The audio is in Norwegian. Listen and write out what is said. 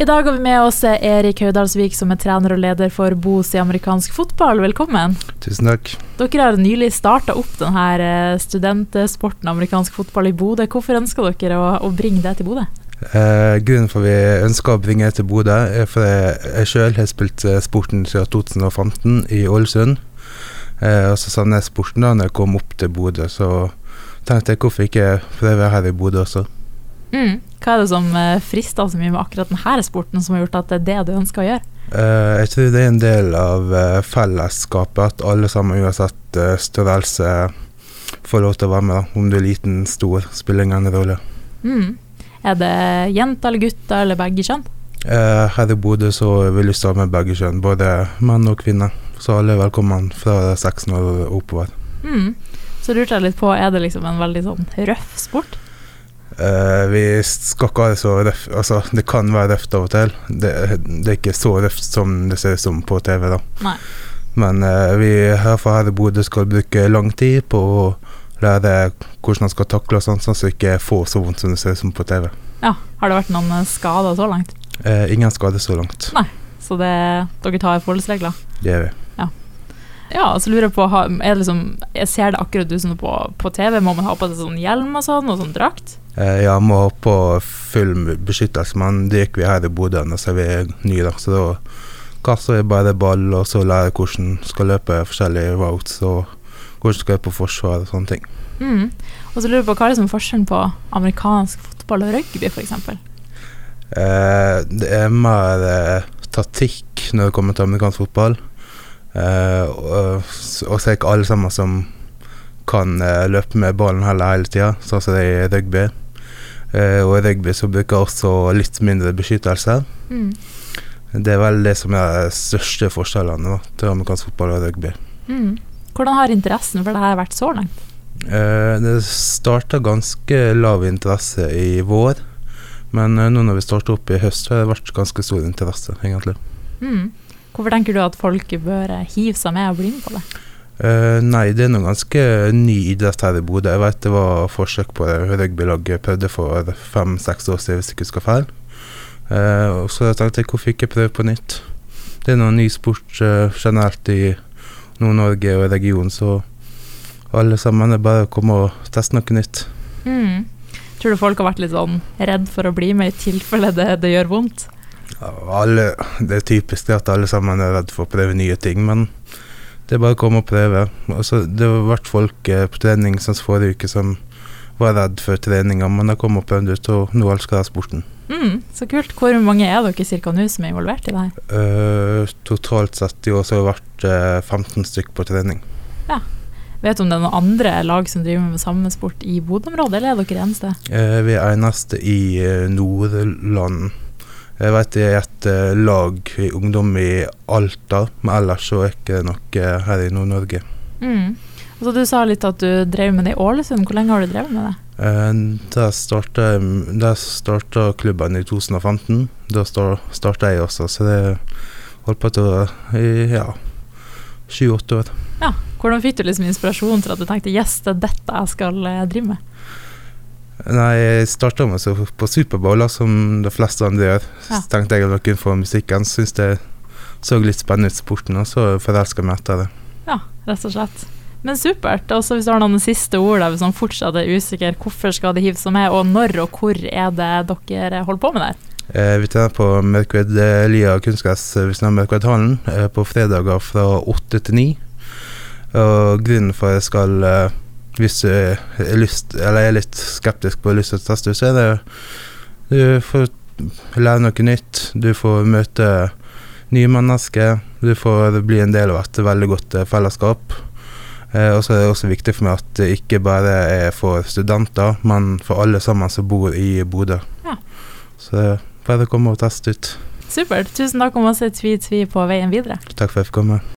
I dag har vi med oss Erik Høydalsvik, som er trener og leder for BOS i amerikansk fotball. Velkommen. Tusen takk. Dere har nylig starta opp denne eh, studentsporten amerikansk fotball i Bodø. Hvorfor ønsker dere å, å bringe det til Bodø? Eh, grunnen for vi ønsker å bringe det til Bodø, er fordi jeg sjøl har spilt eh, sporten siden 2015 i Ålesund. Eh, og så savner jeg sporten da når jeg kom opp til Bodø, så tenkte jeg hvorfor ikke prøve her i Bodø også. Mm. Hva er det som eh, frister så mye med akkurat denne sporten, som har gjort at det er det du ønsker å gjøre? Uh, jeg tror det er en del av uh, fellesskapet, at alle sammen uansett størrelse får lov til å være med. Da. Om du er liten, stor, spiller ingen rolle. Mm. Er det jenter eller gutter eller begge kjønn? her i Bodø så vil jeg stå med begge kjønn, både menn og kvinner. Så alle er velkommen fra 16 år og oppover. Mm. Så lurte jeg litt på, er det liksom en veldig sånn røff sport? Uh, vi skal ikke ha det så røft Altså, det kan være røft av og til. Det, det er ikke så røft som det ser ut som på TV, da. Nei. Men uh, vi herfra her i Bodø skal bruke lang tid på å lære hvordan man skal takle sånn, sånn at det ikke får så vondt som det ser ut som på TV. Ja, Har det vært noen eh, skader så langt? Uh, ingen skader så langt. Nei, så det, dere tar forholdsregler? Det gjør vi. Ja. Ja, så lurer jeg på, er det liksom, jeg ser det akkurat du som på, på TV, må man ha på seg sånn hjelm og sånn, og sånn drakt? Eh, ja, må ha på full beskyttelse, men det gikk vi her i Bodø, og så er vi nye, da. Så da kaster vi bare ball, og så lærer hvordan skal løpe forskjellige routes, og hvordan skal løpe på forsvar og sånne ting. Mm. Og så lurer jeg på, hva er det som er forskjellen på amerikansk fotball og rugby, f.eks.? Eh, det er mer eh, taktikk når det kommer til amerikansk fotball. Eh, og, og så er ikke alle sammen som kan uh, løpe med ballen heller hele tida, sånn som det er i rugby. Uh, og i rugby så bruker jeg også litt mindre beskyttelse. Mm. Det er vel det som er de største forskjellene til amerikansk fotball og rugby. Mm. Hvordan har interessen for det her vært så langt? det starta ganske lav interesse i vår, men nå når vi starter opp i høst, har det vært ganske stor interesse, egentlig. Mm. Hvorfor tenker du at folk bør hive seg med og bli med på det? Uh, nei, det er noe ganske ny idrett her i Bodø. Jeg vet det var forsøk på det rugbylaget prøvde for fem-seks år siden, hvis jeg ikke husker feil. Uh, så jeg tenkte jeg hvorfor ikke prøve på nytt. Det er noe ny sport uh, generelt i Nord-Norge og regionen, så alle sammen er bare å komme og teste noe nytt. Mm. Tror du folk har vært litt sånn redd for å bli med i tilfelle det, det gjør vondt? alle, det er typisk det at alle sammen er redd for å prøve nye ting, men det er bare å komme og prøve. Altså, det vært folk eh, på trening som forrige uke som var redd for treninga, men de kom og prøvde ut, og nå elsker de sporten. Mm, så kult. Hvor mange er dere cirka nå som er involvert i det her? Uh, totalt sett i år så har det vært uh, 15 stykk på trening. Ja. Vet du om det er noen andre lag som driver med samme sport i Bodø-området, eller er dere eneste? Uh, vi er eneste i Nordland. Jeg vet det er et uh, lag i ungdom i Alta, men ellers så er ikke noe her i Nord-Norge. Mm. Altså, Du sa litt at du drev med det i Ålesund. Hvor lenge har du drevet med det? Uh, der starta klubben i 2015. Da starta jeg også, så det holdt på i ja, sju-åtte år. Ja. Hvordan fikk du liksom inspirasjon til at du tenkte yes, det er dette jeg skal drive med? Nei, jeg starta med så på Superbowl, som de fleste andre gjør. Ja. Så tenkte jeg at jeg kunne få musikken. Syns det så litt spennende ut, sporten, og så forelska meg etter det. Ja, rett og slett. Men supert. Og så hvis du har noen siste ord hvis man fortsatt er usikker, hvorfor skal det hives om meg? og når og hvor er det dere holder på med der? Eh, vi trener på Mørkved Lia kunstgress ved Mørkvedhallen eh, på fredager fra åtte til ni. Og grunnen for at jeg skal eh, hvis du er, lyst, er litt skeptisk på lyst til å teste, så er det Du får lære noe nytt. Du får møte nye mennesker. Du får bli en del av et veldig godt eh, fellesskap. Eh, og så er det også viktig for meg at det ikke bare er for studenter, men for alle sammen som bor i Bodø. Ja. Så bare kom og test ut. Supert. Tusen takk om masse tvi-tvi på veien videre. Takk for at jeg fikk komme.